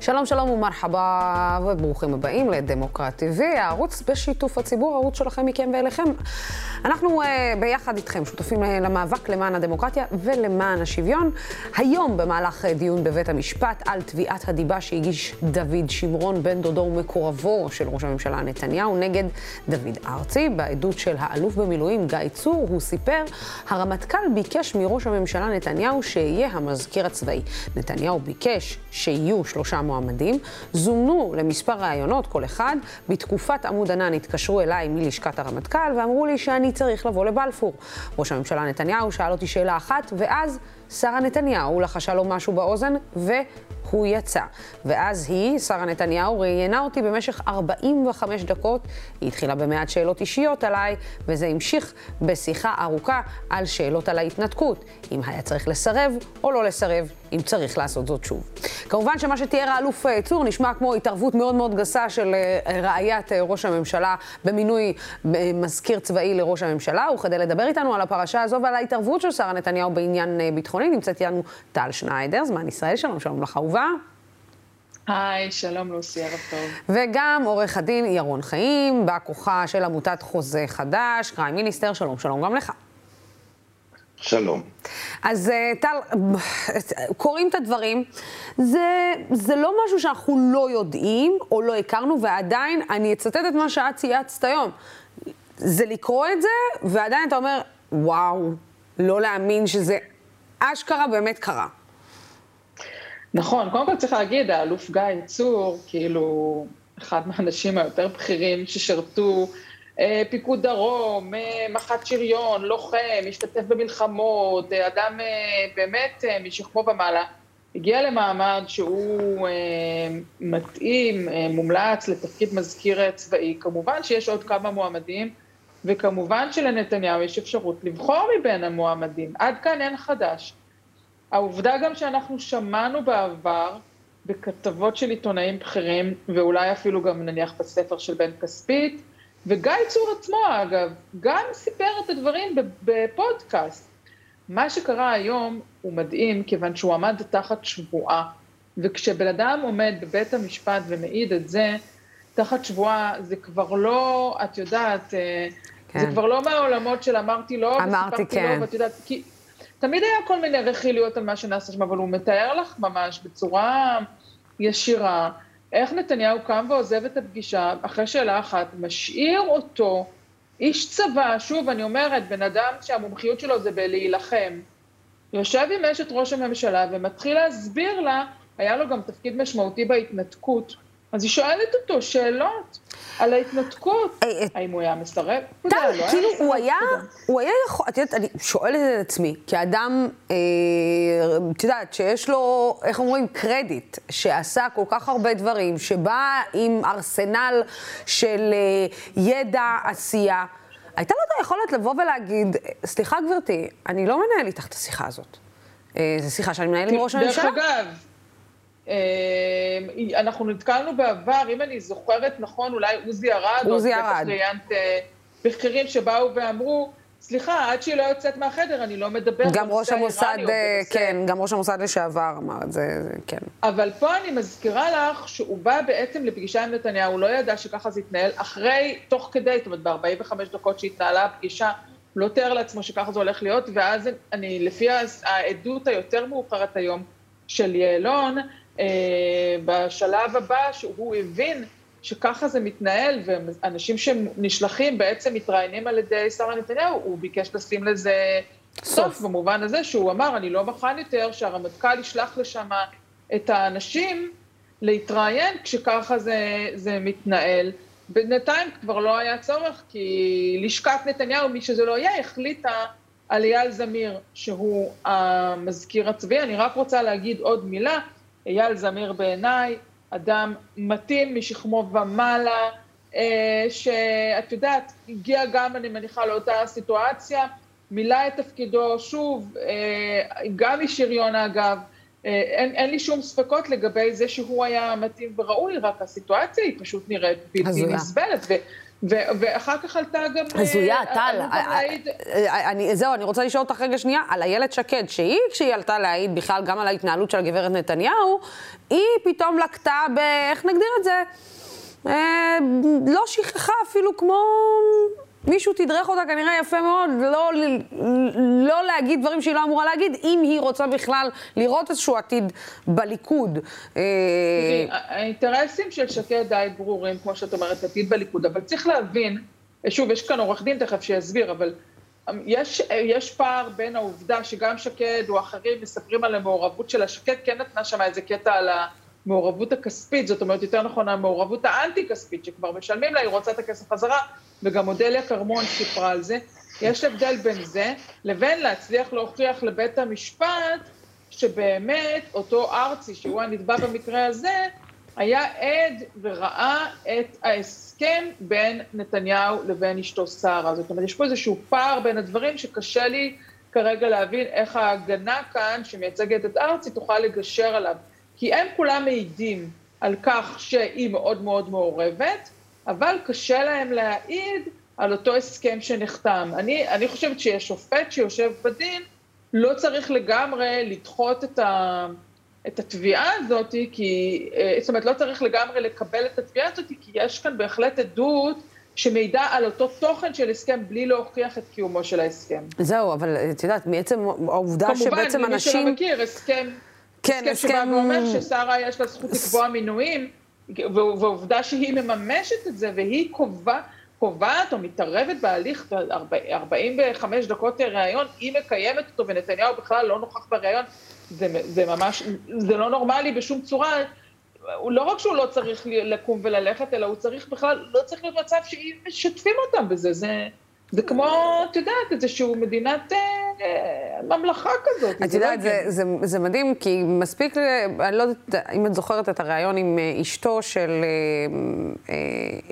שלום, שלום ומרחבה, וברוכים הבאים לדמוקרט TV, הערוץ בשיתוף הציבור, הערוץ שלכם מכם ואליכם. אנחנו uh, ביחד איתכם שותפים uh, למאבק למען הדמוקרטיה ולמען השוויון. היום במהלך uh, דיון בבית המשפט על תביעת הדיבה שהגיש דוד שמרון, בן דודו ומקורבו של ראש הממשלה נתניהו, נגד דוד ארצי. בעדות של האלוף במילואים גיא צור, הוא סיפר, הרמטכ"ל ביקש מראש הממשלה נתניהו שיהיה המזכיר הצבאי. נתניהו ביקש שיהיו שלושה מועמדים, זומנו למספר ראיונות, כל אחד. בתקופת עמוד ענן התקשרו אליי מלשכת הרמטכ"ל ואמרו לי שאני צריך לבוא לבלפור. ראש הממשלה נתניהו שאל אותי שאלה אחת, ואז שרה נתניהו לחשה לו משהו באוזן, ו... הוא יצא. ואז היא, שרה נתניהו, ראיינה אותי במשך 45 דקות. היא התחילה במעט שאלות אישיות עליי, וזה המשיך בשיחה ארוכה על שאלות על ההתנתקות. אם היה צריך לסרב או לא לסרב, אם צריך לעשות זאת שוב. כמובן שמה שתיאר האלוף אה, צור נשמע כמו התערבות מאוד מאוד גסה של אה, רעיית אה, ראש הממשלה במינוי מזכיר צבאי לראש הממשלה, וכדי לדבר איתנו על הפרשה הזו ועל ההתערבות של שרה נתניהו בעניין ביטחוני, נמצאת איתנו טל שניידר, זמן ישראל, שלום, שלום לך אהובה. היי, שלום לוסי, ערב טוב. וגם עורך הדין ירון חיים, בא כוחה של עמותת חוזה חדש, קריים מיניסטר, שלום, שלום גם לך. שלום. אז אה, טל, קוראים את הדברים, זה, זה לא משהו שאנחנו לא יודעים או לא הכרנו, ועדיין אני אצטט את מה שאת צייצת היום. זה לקרוא את זה, ועדיין אתה אומר, וואו, לא להאמין שזה אשכרה באמת קרה. נכון, קודם כל צריך להגיד, האלוף גיא צור, כאילו, אחד מהאנשים היותר בכירים ששירתו אה, פיקוד דרום, אה, מח"ט שריון, לוחם, השתתף במלחמות, אה, אדם באמת משכמו ומעלה, הגיע למעמד שהוא מתאים, מומלץ לתפקיד מזכיר צבאי. כמובן שיש עוד כמה מועמדים, וכמובן שלנתניהו יש אפשרות לבחור מבין המועמדים. עד כאן אין חדש. העובדה גם שאנחנו שמענו בעבר, בכתבות של עיתונאים בכירים, ואולי אפילו גם נניח בספר של בן כספית, וגיא צור עצמו, אגב, גם סיפר את הדברים בפודקאסט. מה שקרה היום הוא מדהים, כיוון שהוא עמד תחת שבועה, וכשבן אדם עומד בבית המשפט ומעיד את זה, תחת שבועה, זה כבר לא, את יודעת, אה, כן. זה כבר לא מהעולמות של אמרתי לא, אמרתי כן. לא, ואת יודעת, כי תמיד היה כל מיני רכילויות על מה שנעשה שם, אבל הוא מתאר לך ממש בצורה ישירה, איך נתניהו קם ועוזב את הפגישה אחרי שאלה אחת, משאיר אותו איש צבא, שוב, אני אומרת, בן אדם שהמומחיות שלו זה בלהילחם, יושב עם אשת ראש הממשלה ומתחיל להסביר לה, היה לו גם תפקיד משמעותי בהתנתקות, אז היא שואלת אותו שאלות על ההתנתקות. אה, אה, האם הוא היה מסרב? טל, לא כאילו, הוא היה, הוא היה יכול, את יודעת, אני שואלת את עצמי, כאדם, אה, את יודעת, שיש לו, איך אומרים, קרדיט, שעשה כל כך הרבה דברים, שבא עם ארסנל של ידע, עשייה, הייתה לו את היכולת לבוא ולהגיד, סליחה גברתי, אני לא מנהל איתך את השיחה הזאת. זו שיחה שאני מנהל עם ראש הממשלה. דרך אגב, אנחנו נתקלנו בעבר, אם אני זוכרת נכון, אולי עוזי ארד, עוזי ארד. אה, בכירים שבאו ואמרו, סליחה, עד שהיא לא יוצאת מהחדר, אני לא מדבר גם ראש המוסד, אה, כן, גם ראש המוסד לשעבר אמר את זה, כן. אבל פה אני מזכירה לך שהוא בא בעצם לפגישה עם נתניהו, הוא לא ידע שככה זה יתנהל, אחרי, תוך כדי, זאת אומרת, ב-45 דקות שהתנהלה הפגישה, הוא לא תיאר לעצמו שככה זה הולך להיות, ואז אני, לפי העדות היותר מאוחרת היום של יעלון, אה, בשלב הבא שהוא הבין שככה זה מתנהל, ואנשים שנשלחים בעצם מתראיינים על ידי שרה נתניהו, הוא ביקש לשים לזה סוף, במובן הזה שהוא אמר, אני לא מוכן יותר שהרמטכ"ל ישלח לשם את האנשים להתראיין כשככה זה, זה מתנהל. בינתיים כבר לא היה צורך, כי לשכת נתניהו, מי שזה לא יהיה, החליטה על אייל זמיר, שהוא המזכיר הצבאי. אני רק רוצה להגיד עוד מילה, אייל זמיר בעיניי, אדם מתאים משכמו ומעלה, אה, שאת יודעת, הגיע גם, אני מניחה, לאותה סיטואציה, מילא את תפקידו, שוב, אה, גם משריון אגב, אה, אין, אין לי שום ספקות לגבי זה שהוא היה מתאים וראוי, רק הסיטואציה היא פשוט נראית בלתי נסבלת. ואחר כך עלתה גם... הזויה, טל. זהו, אני רוצה לשאול אותך רגע שנייה על איילת שקד, שהיא, כשהיא עלתה להעיד בכלל גם על ההתנהלות של הגברת נתניהו, היא פתאום לקטה ב... איך נגדיר את זה? אה, לא שכחה אפילו כמו... מישהו תדרך אותה כנראה יפה מאוד, לא, לא להגיד דברים שהיא לא אמורה להגיד, אם היא רוצה בכלל לראות איזשהו עתיד בליכוד. אה, האינטרסים של שקד די ברורים, כמו שאת אומרת, עתיד בליכוד, אבל צריך להבין, שוב, יש כאן עורך דין תכף שיסביר, אבל יש, יש פער בין העובדה שגם שקד או אחרים מספרים על המעורבות של השקד, כן נתנה שם איזה קטע על המעורבות הכספית, זאת אומרת, יותר נכון, המעורבות האנטי-כספית, שכבר משלמים לה, היא רוצה את הכסף חזרה, וגם אודליה כרמון סיפרה על זה. יש הבדל בין זה לבין להצליח להוכיח לבית המשפט שבאמת אותו ארצי, שהוא הנתבע במקרה הזה, היה עד וראה את ההסכם בין נתניהו לבין אשתו שרה. זאת אומרת, יש פה איזשהו פער בין הדברים שקשה לי כרגע להבין איך ההגנה כאן, שמייצגת את ארצי, תוכל לגשר עליו. כי הם כולם מעידים על כך שהיא מאוד מאוד מעורבת, אבל קשה להם להעיד על אותו הסכם שנחתם. אני, אני חושבת שיש שופט שיושב בדין, לא צריך לגמרי לדחות את, ה, את התביעה הזאת, כי, אה, זאת אומרת, לא צריך לגמרי לקבל את התביעה הזאת, כי יש כאן בהחלט עדות שמעידה על אותו תוכן של הסכם בלי להוכיח את קיומו של ההסכם. זהו, אבל את יודעת, מעצם העובדה שבעצם אנשים... כמובן, למי שלא מכיר, הסכם, כן, הסכם שבא ואומר ששרה יש לה זכות לקבוע מינויים. ועובדה שהיא מממשת את זה, והיא קובע, קובעת או מתערבת בהליך 45 דקות ראיון, היא מקיימת אותו, ונתניהו בכלל לא נוכח בראיון, זה, זה ממש, זה לא נורמלי בשום צורה. הוא לא רק שהוא לא צריך לקום וללכת, אלא הוא צריך בכלל, לא צריך להיות מצב שמשתפים אותם בזה. זה, זה כמו, את יודעת, איזשהו מדינת אה, ממלכה כזאת. את יודעת, זה, זה, זה מדהים, כי מספיק, אני לא יודעת אם את זוכרת את הריאיון עם אה, אשתו של אה,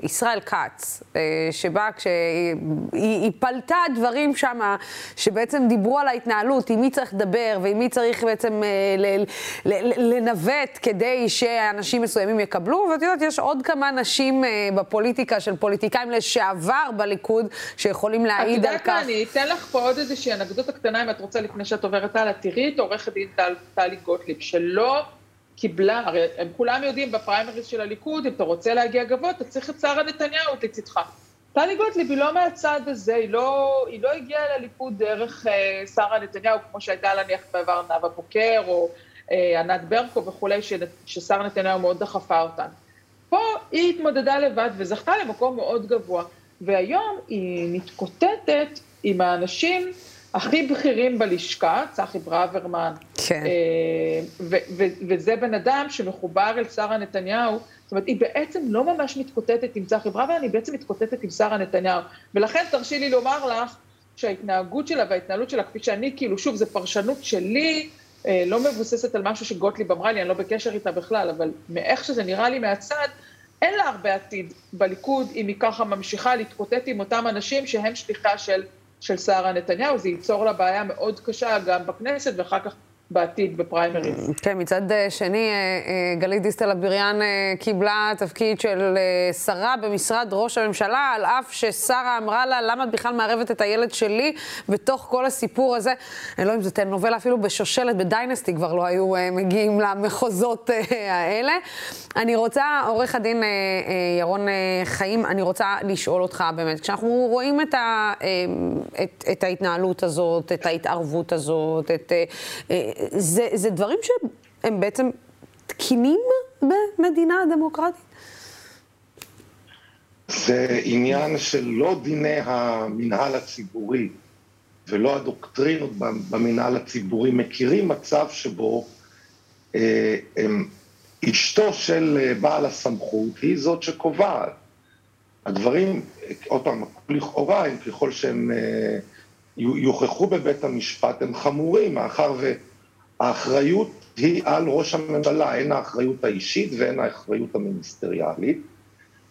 ישראל כץ, שבה כשהיא פלטה דברים שם, שבעצם דיברו על ההתנהלות, עם מי צריך לדבר ועם מי צריך בעצם לנווט כדי שאנשים מסוימים יקבלו, ואת יודעת, יש עוד כמה נשים בפוליטיקה של פוליטיקאים לשעבר בליכוד, שיכולים להעיד על כך. את יודעת מה, אני אתן לך פה עוד איזושהי אנקדוטה קטנה, אם את רוצה, לפני שאת עוברת הלאה, תראי את עורכת דין טלי גוטליב, שלא קיבלה, הרי הם כולם יודעים בפריימריז של הליכוד, אם אתה רוצה להגיע גבוה, אתה צריך את שרה נתניהו לצדך. טלי גוטליב היא לא מהצד הזה, היא לא, היא לא הגיעה לליכוד דרך אה, שרה נתניהו, כמו שהייתה להניח בעבר נאוה בוקר, או אה, ענת ברקו וכולי, ששרה נתניהו מאוד דחפה אותן. פה היא התמודדה לבד וזכתה למקום מאוד גבוה, והיום היא מתקוטטת עם האנשים הכי בכירים בלשכה, צחי ברוורמן, כן. אה, וזה בן אדם שמחובר אל שרה נתניהו, זאת אומרת, היא בעצם לא ממש מתקוטטת עם צחי ברוורמן, היא בעצם מתקוטטת עם שרה נתניהו. ולכן תרשי לי לומר לך שההתנהגות שלה וההתנהלות שלה, כפי שאני, כאילו, שוב, זו פרשנות שלי, אה, לא מבוססת על משהו שגוטליב אמרה לי, אני לא בקשר איתה בכלל, אבל מאיך שזה נראה לי מהצד, אין לה הרבה עתיד בליכוד אם היא ככה ממשיכה להתקוטט עם אותם אנשים שהם שליחה של של שרה נתניהו, זה ייצור לה בעיה מאוד קשה גם בכנסת ואחר כך בעתיד בפריימריז. כן, מצד אה, שני, אה, אה, גלית דיסטל אביריאן קיבלה תפקיד של שרה במשרד ראש הממשלה, על אף ששרה אמרה לה, למה את בכלל מערבת את הילד שלי בתוך כל הסיפור הזה? אני לא יודעת אם זה טלנובלה, אפילו בשושלת, בדיינסטי כבר לא היו מגיעים למחוזות האלה. אני רוצה, עורך הדין ירון חיים, אני רוצה לשאול אותך באמת, כשאנחנו רואים את, ה, את, את ההתנהלות הזאת, את ההתערבות הזאת, את... זה, זה דברים שהם בעצם תקינים במדינה דמוקרטית? זה עניין של לא דיני המינהל הציבורי ולא הדוקטרינות במינהל הציבורי מכירים מצב שבו אה, אשתו של אה, בעל הסמכות היא זאת שקובעת. הדברים, עוד פעם, לכאורה, ככל שהם אה, יוכחו בבית המשפט, הם חמורים, מאחר ו... האחריות היא על ראש הממשלה, הן האחריות האישית והן האחריות המיניסטריאלית,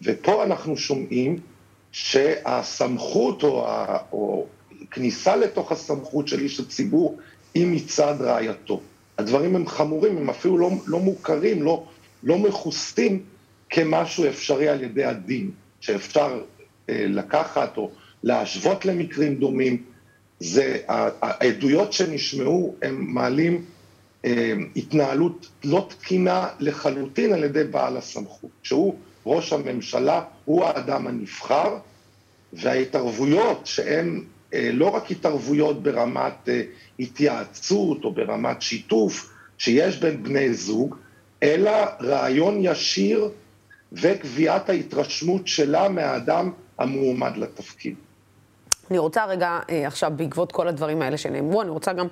ופה אנחנו שומעים שהסמכות או, ה, או כניסה לתוך הסמכות של איש הציבור היא מצד רעייתו. הדברים הם חמורים, הם אפילו לא, לא מוכרים, לא, לא מכוסים כמשהו אפשרי על ידי הדין, שאפשר לקחת או להשוות למקרים דומים, זה העדויות שנשמעו, הם מעלים התנהלות לא תקינה לחלוטין על ידי בעל הסמכות, שהוא ראש הממשלה, הוא האדם הנבחר, וההתערבויות שהן לא רק התערבויות ברמת התייעצות או ברמת שיתוף שיש בין בני זוג, אלא רעיון ישיר וקביעת ההתרשמות שלה מהאדם המועמד לתפקיד. אני רוצה רגע, עכשיו, בעקבות כל הדברים האלה שנאמרו, אני רוצה גם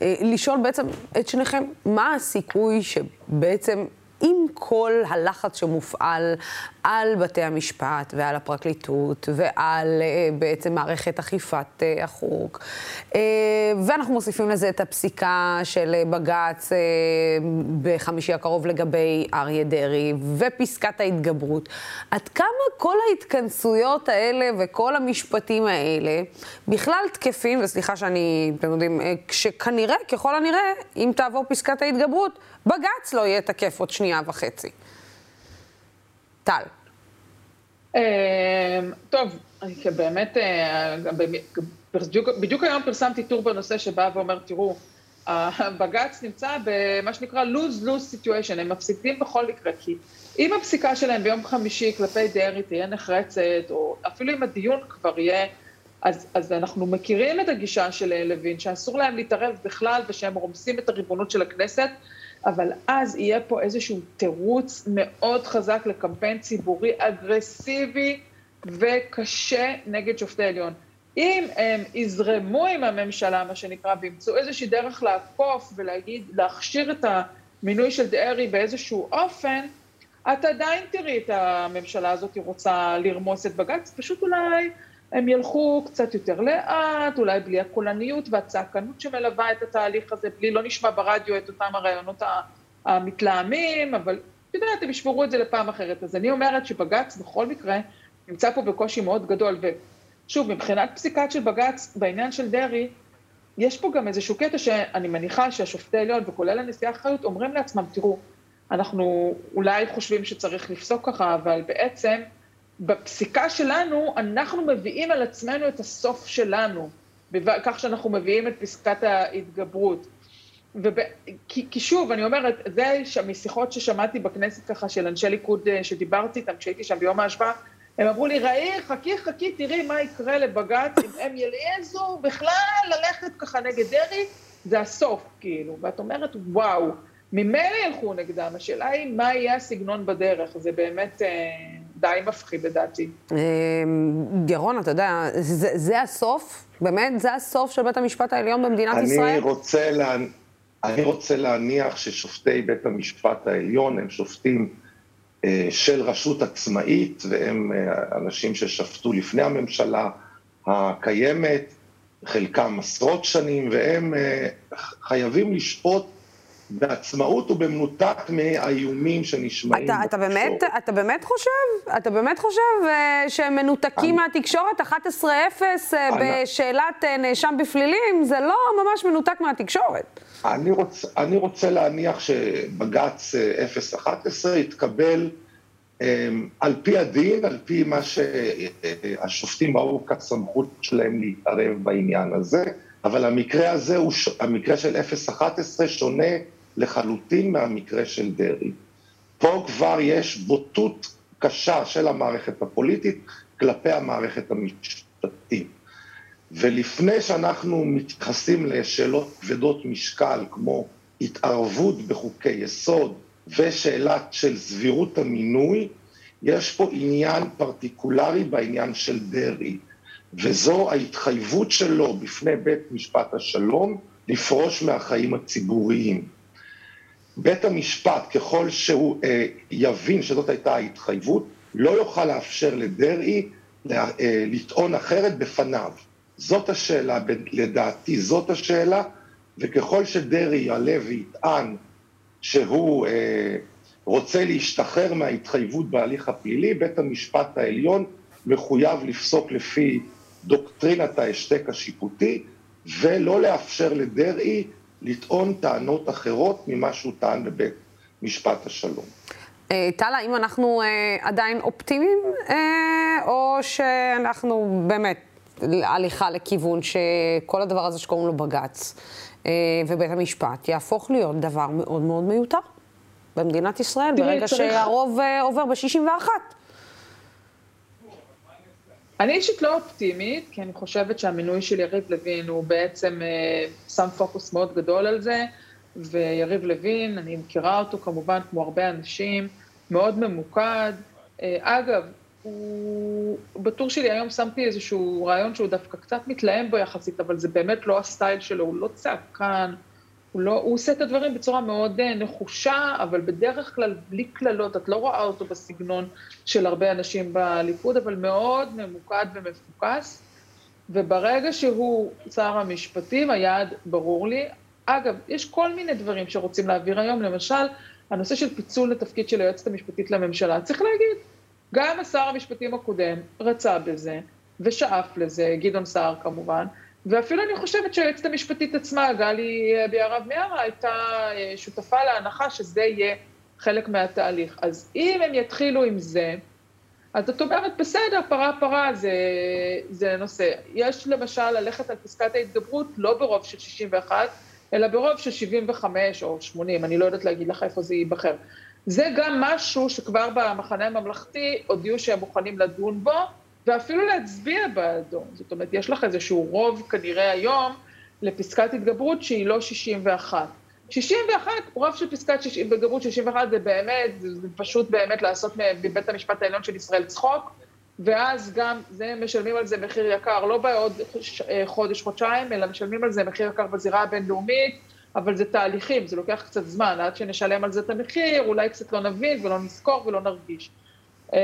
לשאול בעצם את שניכם, מה הסיכוי שבעצם עם כל הלחץ שמופעל על בתי המשפט ועל הפרקליטות ועל בעצם מערכת אכיפת החוק. ואנחנו מוסיפים לזה את הפסיקה של בג"ץ בחמישי הקרוב לגבי אריה דרעי ופסקת ההתגברות. עד כמה כל ההתכנסויות האלה וכל המשפטים האלה בכלל תקפים, וסליחה שאני, אתם יודעים, כשכנראה, ככל הנראה, אם תעבור פסקת ההתגברות, בג"ץ לא יהיה תקף עוד שנייה וחצי. טל. טוב, אני באמת, בדיוק, בדיוק היום פרסמתי טור בנושא שבא ואומר, תראו, הבג"ץ נמצא במה שנקרא lose-lose situation, הם מפסידים בכל מקרה, כי אם הפסיקה שלהם ביום חמישי כלפי דרעי תהיה נחרצת, או אפילו אם הדיון כבר יהיה, אז, אז אנחנו מכירים את הגישה של לוין, שאסור להם להתערב בכלל ושהם רומסים את הריבונות של הכנסת, אבל אז יהיה פה איזשהו תירוץ מאוד חזק לקמפיין ציבורי אגרסיבי וקשה נגד שופטי עליון. אם הם יזרמו עם הממשלה, מה שנקרא, וימצאו איזושהי דרך לעקוף ולהגיד, להכשיר את המינוי של דרעי באיזשהו אופן, את עדיין תראי את הממשלה הזאת רוצה לרמוס את בג"ץ, פשוט אולי הם ילכו קצת יותר לאט, אולי בלי הקולניות והצעקנות שמלווה את התהליך הזה, בלי, לא נשמע ברדיו את אותם הרעיונות המתלהמים, אבל את יודעת, הם ישמרו את זה לפעם אחרת. אז אני אומרת שבג"ץ בכל מקרה נמצא פה בקושי מאוד גדול, ושוב, מבחינת פסיקת של בג"ץ בעניין של דרעי, יש פה גם איזשהו קטע שאני מניחה שהשופטי עליון, וכולל הנשיאה חיות, אומרים לעצמם, תראו, אנחנו אולי חושבים שצריך לפסוק ככה, אבל בעצם, בפסיקה שלנו, אנחנו מביאים על עצמנו את הסוף שלנו, כך שאנחנו מביאים את פסקת ההתגברות. וב... כי, כי שוב, אני אומרת, זה משיחות ששמעתי בכנסת ככה של אנשי ליכוד שדיברתי איתם, כשהייתי שם ביום ההשוואה, הם אמרו לי, ראי, חכי, חכי, תראי מה יקרה לבג"ץ, אם הם ילעזו בכלל ללכת ככה נגד דרעי, זה הסוף, כאילו. ואת אומרת, וואו, ממילא ילכו נגדם, השאלה היא מה יהיה הסגנון בדרך, זה באמת... די מפחיד לדעתי. ירון, אתה יודע, זה, זה הסוף? באמת, זה הסוף של בית המשפט העליון במדינת אני ישראל? רוצה לה... אני רוצה להניח ששופטי בית המשפט העליון הם שופטים אה, של רשות עצמאית, והם אה, אנשים ששפטו לפני הממשלה הקיימת, חלקם עשרות שנים, והם אה, חייבים לשפוט בעצמאות ובמנותק מהאיומים שנשמעים אתה, אתה באמת, אתה באמת חושב? אתה באמת חושב uh, שהם מנותקים אני... מהתקשורת? 11-0 uh, אני... בשאלת uh, נאשם בפלילים? זה לא ממש מנותק מהתקשורת. אני, רוצ, אני רוצה להניח שבג"ץ 011 יתקבל um, על פי הדין, על פי מה שהשופטים ראו כסמכות שלהם להתערב בעניין הזה, אבל המקרה הזה, הוא, המקרה של 011 שונה לחלוטין מהמקרה של דרעי. פה כבר יש בוטות קשה של המערכת הפוליטית כלפי המערכת המשפטית. ולפני שאנחנו מתייחסים לשאלות כבדות משקל כמו התערבות בחוקי יסוד ושאלת של סבירות המינוי, יש פה עניין פרטיקולרי בעניין של דרעי, וזו ההתחייבות שלו בפני בית משפט השלום לפרוש מהחיים הציבוריים. בית המשפט, ככל שהוא אה, יבין שזאת הייתה ההתחייבות, לא יוכל לאפשר לדרעי לה, אה, לטעון אחרת בפניו. זאת השאלה, לדעתי זאת השאלה, וככל שדרעי יעלה ויטען שהוא אה, רוצה להשתחרר מההתחייבות בהליך הפלילי, בית המשפט העליון מחויב לפסוק לפי דוקטרינת ההשתק השיפוטי, ולא לאפשר לדרעי לטעון טענות אחרות ממה שהוא טען בבית משפט השלום. טל, האם אנחנו עדיין אופטימיים, או שאנחנו באמת הליכה לכיוון שכל הדבר הזה שקוראים לו בג"ץ ובית המשפט יהפוך להיות דבר מאוד מאוד מיותר במדינת ישראל, ברגע. שהרוב עובר ב-61? אני אישית לא אופטימית, כי אני חושבת שהמינוי של יריב לוין הוא בעצם אה, שם פוקוס מאוד גדול על זה, ויריב לוין, אני מכירה אותו כמובן כמו הרבה אנשים, מאוד ממוקד. אה, אגב, הוא, בטור שלי היום שמתי איזשהו רעיון שהוא דווקא קצת מתלהם בו יחסית, אבל זה באמת לא הסטייל שלו, הוא לא צעקן, הוא, לא, הוא עושה את הדברים בצורה מאוד אה, נחושה, אבל בדרך כלל בלי קללות, את לא רואה אותו בסגנון של הרבה אנשים בליכוד, אבל מאוד ממוקד ומפוקס. וברגע שהוא שר המשפטים, היעד ברור לי. אגב, יש כל מיני דברים שרוצים להעביר היום, למשל, הנושא של פיצול לתפקיד של היועצת המשפטית לממשלה. צריך להגיד, גם השר המשפטים הקודם רצה בזה, ושאף לזה, גדעון סער כמובן, ואפילו אני חושבת שהיועצת המשפטית עצמה, גלי ביערב מיארה, הייתה אה, שותפה להנחה שזה יהיה חלק מהתהליך. אז אם הם יתחילו עם זה, אז את אומרת, בסדר, פרה פרה זה, זה נושא. יש למשל ללכת על פסקת ההתגברות לא ברוב של 61, אלא ברוב של 75 או 80, אני לא יודעת להגיד לך איפה זה ייבחר. זה גם משהו שכבר במחנה הממלכתי הודיעו שהם מוכנים לדון בו, ואפילו להצביע בעדו. זאת אומרת, יש לך איזשהו רוב כנראה היום לפסקת התגברות שהיא לא 61. 61, רוב של פסקת התגברות 61 זה באמת, זה פשוט באמת לעשות מבית המשפט העליון של ישראל צחוק, ואז גם זה, משלמים על זה מחיר יקר, לא בעוד חודש, חודשיים, אלא משלמים על זה מחיר יקר בזירה הבינלאומית, אבל זה תהליכים, זה לוקח קצת זמן, עד שנשלם על זה את המחיר, אולי קצת לא נבין ולא נזכור ולא נרגיש. אמ,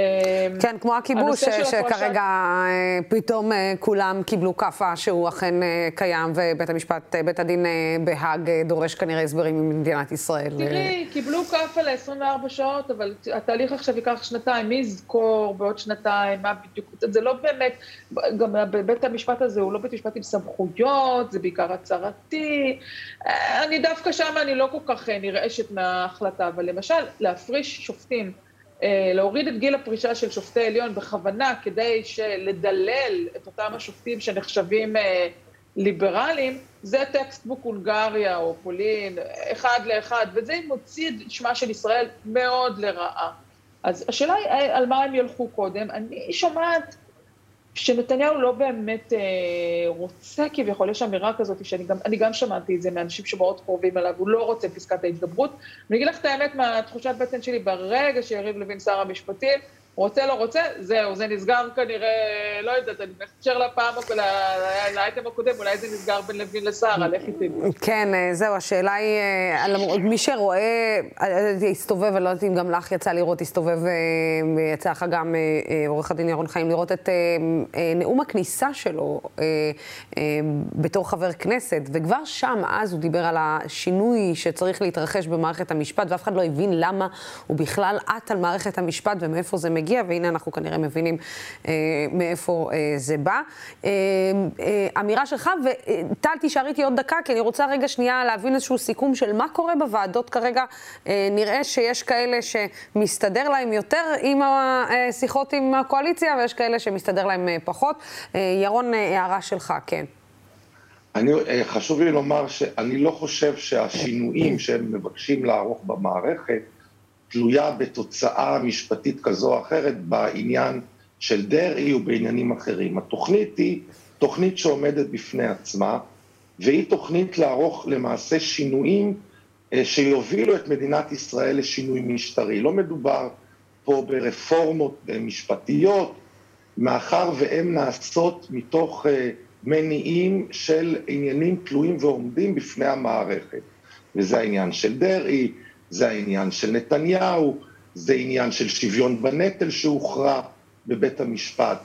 כן, כמו הכיבוש, שכרגע אה, פתאום אה, כולם קיבלו כאפה שהוא אכן אה, קיים, ובית המשפט, בית הדין בהאג דורש כנראה הסברים ממדינת ישראל. תראי, קיבלו כאפה ל-24 שעות, אבל התהליך עכשיו ייקח שנתיים, מי יזכור בעוד שנתיים, מה בדיוק, זה לא באמת, גם בית המשפט הזה הוא לא בית משפט עם סמכויות, זה בעיקר הצהרתי. אני דווקא שם, אני לא כל כך נרעשת מההחלטה, אבל למשל, להפריש שופטים, להוריד את גיל הפרישה של שופטי עליון בכוונה כדי לדלל את אותם השופטים שנחשבים אה, ליברליים, זה textbook הונגריה או פולין, אחד לאחד, וזה מוציא את שמה של ישראל מאוד לרעה. אז השאלה היא על מה הם ילכו קודם. אני שומעת שנתניהו לא באמת אה, רוצה כביכול, יש אמירה כזאת שאני גם, גם שמעתי את זה מאנשים שמאוד קרובים אליו, הוא לא רוצה פסקת ההתגברות. אני אגיד לך את האמת מהתחושת בטן שלי, ברגע שיריב לוין שר המשפטים, רוצה, לא רוצה, זהו, זה נסגר כנראה, לא יודעת, אני מתקשר לפעם, לאייטם הקודם, אולי זה נסגר בין לוין לסער, על איך תדעי. כן, אה, זהו, השאלה היא, אה, מי שרואה, אה, הסתובב, אני לא יודעת אם גם לך יצא לראות, הסתובב, יצא לך גם עורך הדין ירון חיים, לראות את נאום הכניסה שלו בתור חבר כנסת, וכבר שם, אז הוא דיבר על השינוי שצריך להתרחש במערכת המשפט, ואף אחד לא הבין למה הוא בכלל עט על מערכת המשפט ומאיפה זה מגיע. מגיע, והנה אנחנו כנראה מבינים אה, מאיפה אה, זה בא. אה, אה, אמירה שלך, וטל, תישארי איתי עוד דקה, כי אני רוצה רגע שנייה להבין איזשהו סיכום של מה קורה בוועדות כרגע. אה, נראה שיש כאלה שמסתדר להם יותר עם השיחות עם הקואליציה, ויש כאלה שמסתדר להם אה, פחות. אה, ירון, אה, הערה שלך, כן. אני, אה, חשוב לי לומר שאני לא חושב שהשינויים שהם מבקשים לערוך במערכת תלויה בתוצאה משפטית כזו או אחרת בעניין של דרעי ובעניינים אחרים. התוכנית היא תוכנית שעומדת בפני עצמה, והיא תוכנית לערוך למעשה שינויים אה, שיובילו את מדינת ישראל לשינוי משטרי. לא מדובר פה ברפורמות משפטיות, מאחר והן נעשות מתוך אה, מניעים של עניינים תלויים ועומדים בפני המערכת. וזה העניין של דרעי, זה העניין של נתניהו, זה עניין של שוויון בנטל שהוכרע בבית המשפט.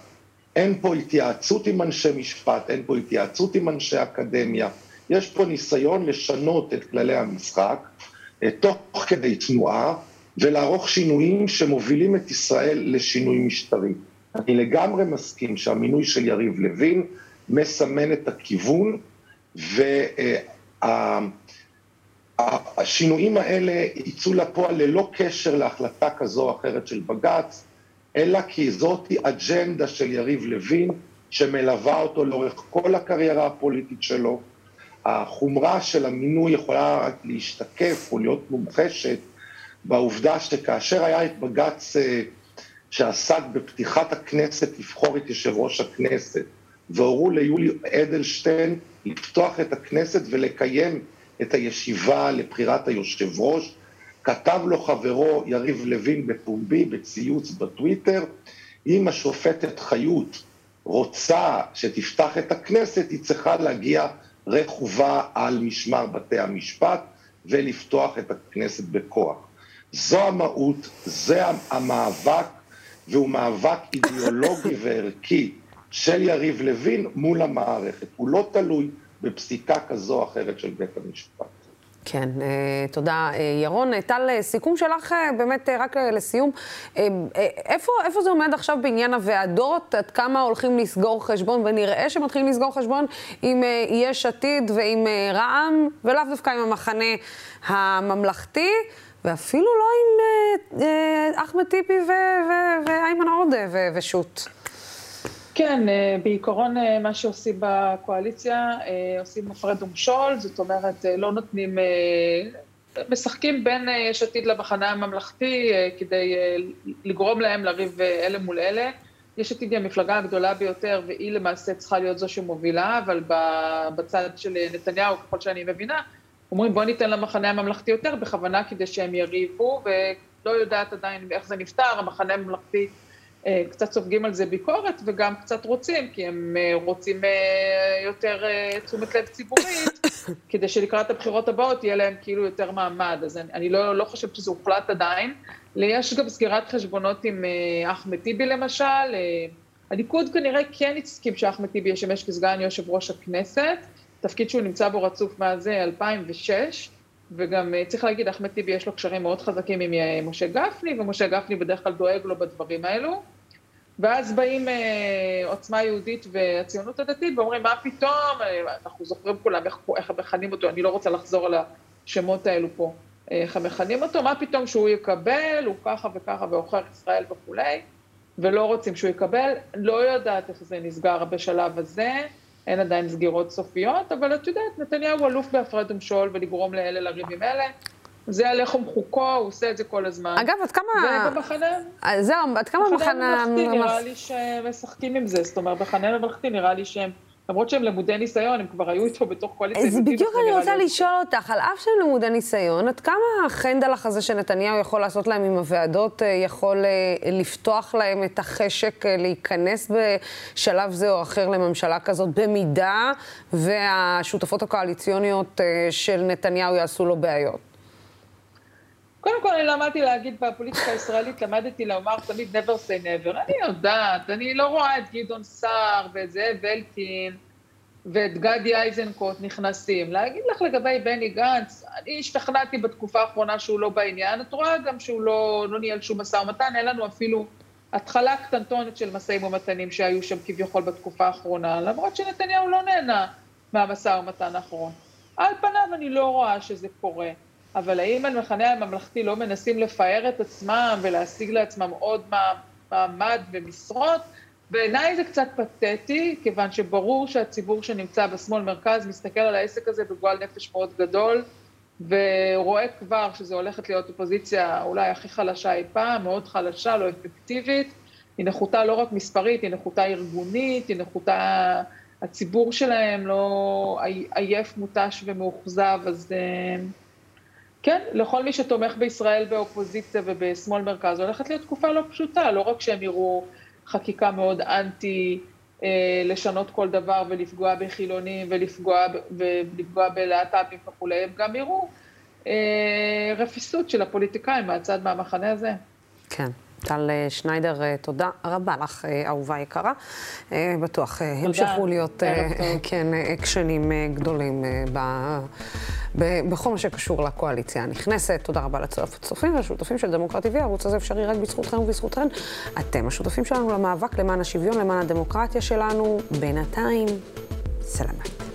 אין פה התייעצות עם אנשי משפט, אין פה התייעצות עם אנשי אקדמיה. יש פה ניסיון לשנות את כללי המשחק אה, תוך כדי תנועה ולערוך שינויים שמובילים את ישראל לשינוי משטרי. אני לגמרי מסכים שהמינוי של יריב לוין מסמן את הכיוון, וה... השינויים האלה יצאו לפועל ללא קשר להחלטה כזו או אחרת של בג"ץ, אלא כי זאת אג'נדה של יריב לוין, שמלווה אותו לאורך כל הקריירה הפוליטית שלו. החומרה של המינוי יכולה רק להשתקף או להיות מומחשת בעובדה שכאשר היה את בג"ץ אה, שעסק בפתיחת הכנסת לבחור את יושב ראש הכנסת, והורו ליולי אדלשטיין לפתוח את הכנסת ולקיים את הישיבה לבחירת היושב ראש, כתב לו חברו יריב לוין בפומבי, בציוץ בטוויטר, אם השופטת חיות רוצה שתפתח את הכנסת, היא צריכה להגיע רכובה על משמר בתי המשפט ולפתוח את הכנסת בכוח. זו המהות, זה המאבק, והוא מאבק אידיאולוגי וערכי של יריב לוין מול המערכת. הוא לא תלוי בפסיקה כזו או אחרת של בית המשפט. כן, אה, תודה אה, ירון. טל, אה, סיכום שלך באמת רק לסיום. איפה, איפה זה עומד עכשיו בעניין הוועדות? עד כמה הולכים לסגור חשבון, ונראה שמתחילים לסגור חשבון עם יש עתיד ועם רע"מ, ולאו דווקא עם המחנה הממלכתי, ואפילו לא עם אחמד טיבי ואיימן עודה ושות'. כן, אה, בעיקרון אה, מה שעושים בקואליציה, אה, עושים הפרד ומשול, זאת אומרת, לא נותנים, משחקים בין יש עתיד למחנה הממלכתי כדי לגרום להם לריב אלה מול אלה. יש עתיד היא המפלגה הגדולה ביותר, והיא למעשה צריכה להיות זו שמובילה, אבל בצד של נתניהו, ככל שאני מבינה, אומרים בוא ניתן למחנה הממלכתי יותר, בכוונה כדי שהם יריבו, ולא יודעת עדיין איך זה נפתר, המחנה הממלכתי קצת סופגים על זה ביקורת וגם קצת רוצים, כי הם אה, רוצים אה, יותר תשומת לב ציבורית, כדי שלקראת הבחירות הבאות יהיה להם כאילו יותר מעמד. אז אני, אני לא, לא חושבת שזה הוחלט עדיין. יש גם סגירת חשבונות עם אחמד טיבי למשל. הליכוד כנראה כן הסכים שאחמד טיבי ישמש כסגן יושב ראש הכנסת, תפקיד שהוא נמצא בו רצוף מאז 2006. וגם צריך להגיד, אחמד טיבי יש לו קשרים מאוד חזקים עם משה גפני, ומשה גפני בדרך כלל דואג לו בדברים האלו. ואז באים אה, עוצמה יהודית והציונות הדתית ואומרים, מה פתאום, אה, אנחנו זוכרים כולם איך, איך מכנים אותו, אני לא רוצה לחזור על השמות האלו פה, אה, איך מכנים אותו, מה פתאום שהוא יקבל, הוא ככה וככה ועוכר ישראל וכולי, ולא רוצים שהוא יקבל. לא יודעת איך זה נסגר בשלב הזה, אין עדיין סגירות סופיות, אבל את יודעת, נתניהו אלוף בהפרד ומשול ולגרום לאלה לריב עם אלה. זה הלחם חוקו, הוא עושה את זה כל הזמן. אגב, עד כמה... ובמחנה... אה, זהו, עד כמה במחנה... הממלכתי נראה לי שהם משחקים עם זה, זאת אומרת, במחנה הממלכתי נראה לי שהם... למרות שהם למודי ניסיון, הם כבר היו איתו בתוך קואליציה. אז בדיוק אני רוצה לשאול אותך, על אף שהם למודי ניסיון, עד כמה החנדלח הזה שנתניהו יכול לעשות להם עם הוועדות, אה, יכול אה, לפתוח להם את החשק להיכנס בשלב זה או אחר לממשלה כזאת, במידה והשותפות הקואליציוניות של נתניהו יעשו לו בעיות? קודם כל, אני למדתי להגיד בפוליטיקה הישראלית, למדתי לומר תמיד never say never. אני יודעת, אני לא רואה את גדעון סער ואת זאב אלקין ואת גדי איזנקוט נכנסים. להגיד לך לגבי בני גנץ, אני השתכנעתי בתקופה האחרונה שהוא לא בעניין, את רואה גם שהוא לא, לא ניהל שום משא ומתן, אין לנו אפילו התחלה קטנטונת של משאים ומתנים שהיו שם כביכול בתקופה האחרונה, למרות שנתניהו לא נהנה מהמשא ומתן האחרון. על פניו אני לא רואה שזה קורה. אבל האם המחנה הממלכתי לא מנסים לפאר את עצמם ולהשיג לעצמם עוד מעמד ומשרות? בעיניי זה קצת פתטי, כיוון שברור שהציבור שנמצא בשמאל-מרכז מסתכל על העסק הזה בגועל נפש מאוד גדול, ורואה כבר שזו הולכת להיות אופוזיציה אולי הכי חלשה אי פעם, מאוד חלשה, לא אפקטיבית. היא נחותה לא רק מספרית, היא נחותה ארגונית, היא נחותה... הציבור שלהם לא עייף, מותש ומאוכזב, אז... Uh, כן, לכל מי שתומך בישראל באופוזיציה ובשמאל מרכז, הולכת להיות תקופה לא פשוטה, לא רק שהם יראו חקיקה מאוד אנטי, אה, לשנות כל דבר ולפגוע בחילונים ולפגוע, ולפגוע בלהט"בים וכולי, הם גם יראו אה, רפיסות של הפוליטיקאים מהצד מהמחנה הזה. כן. טל אה, שניידר, אה, תודה רבה לך, אה, אהובה יקרה. בטוח המשכו להיות, כן, אקשנים גדולים ב... בכל מה שקשור לקואליציה הנכנסת. תודה רבה לצופים ולשותפים של דמוקרט TV. הערוץ הזה אפשרי רק בזכותכם ובזכותכם. אתם השותפים שלנו למאבק למען השוויון, למען הדמוקרטיה שלנו. בינתיים, סלמת.